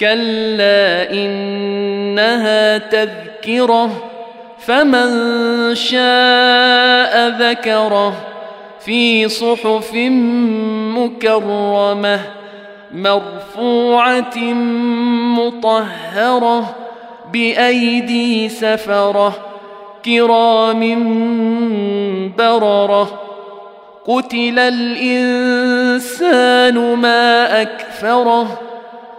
كلا انها تذكره فمن شاء ذكره في صحف مكرمه مرفوعه مطهره بايدي سفره كرام برره قتل الانسان ما اكفره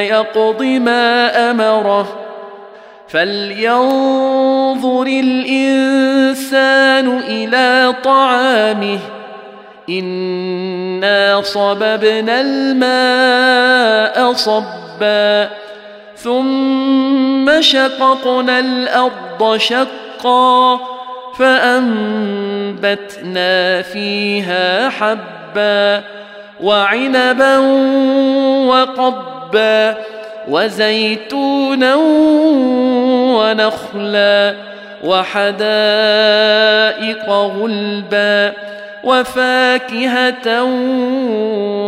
يقض ما أمره. فلينظر الانسان إلى طعامه. انا صببنا الماء صبا. ثم شققنا الأرض شقا. فانبتنا فيها حبا وعنبا وقبا وزيتونا ونخلا وحدائق غلبا وفاكهة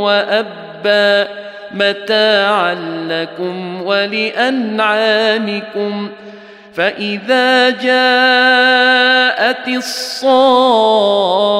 وأبا متاعا لكم ولأنعامكم فإذا جاءت الصاخه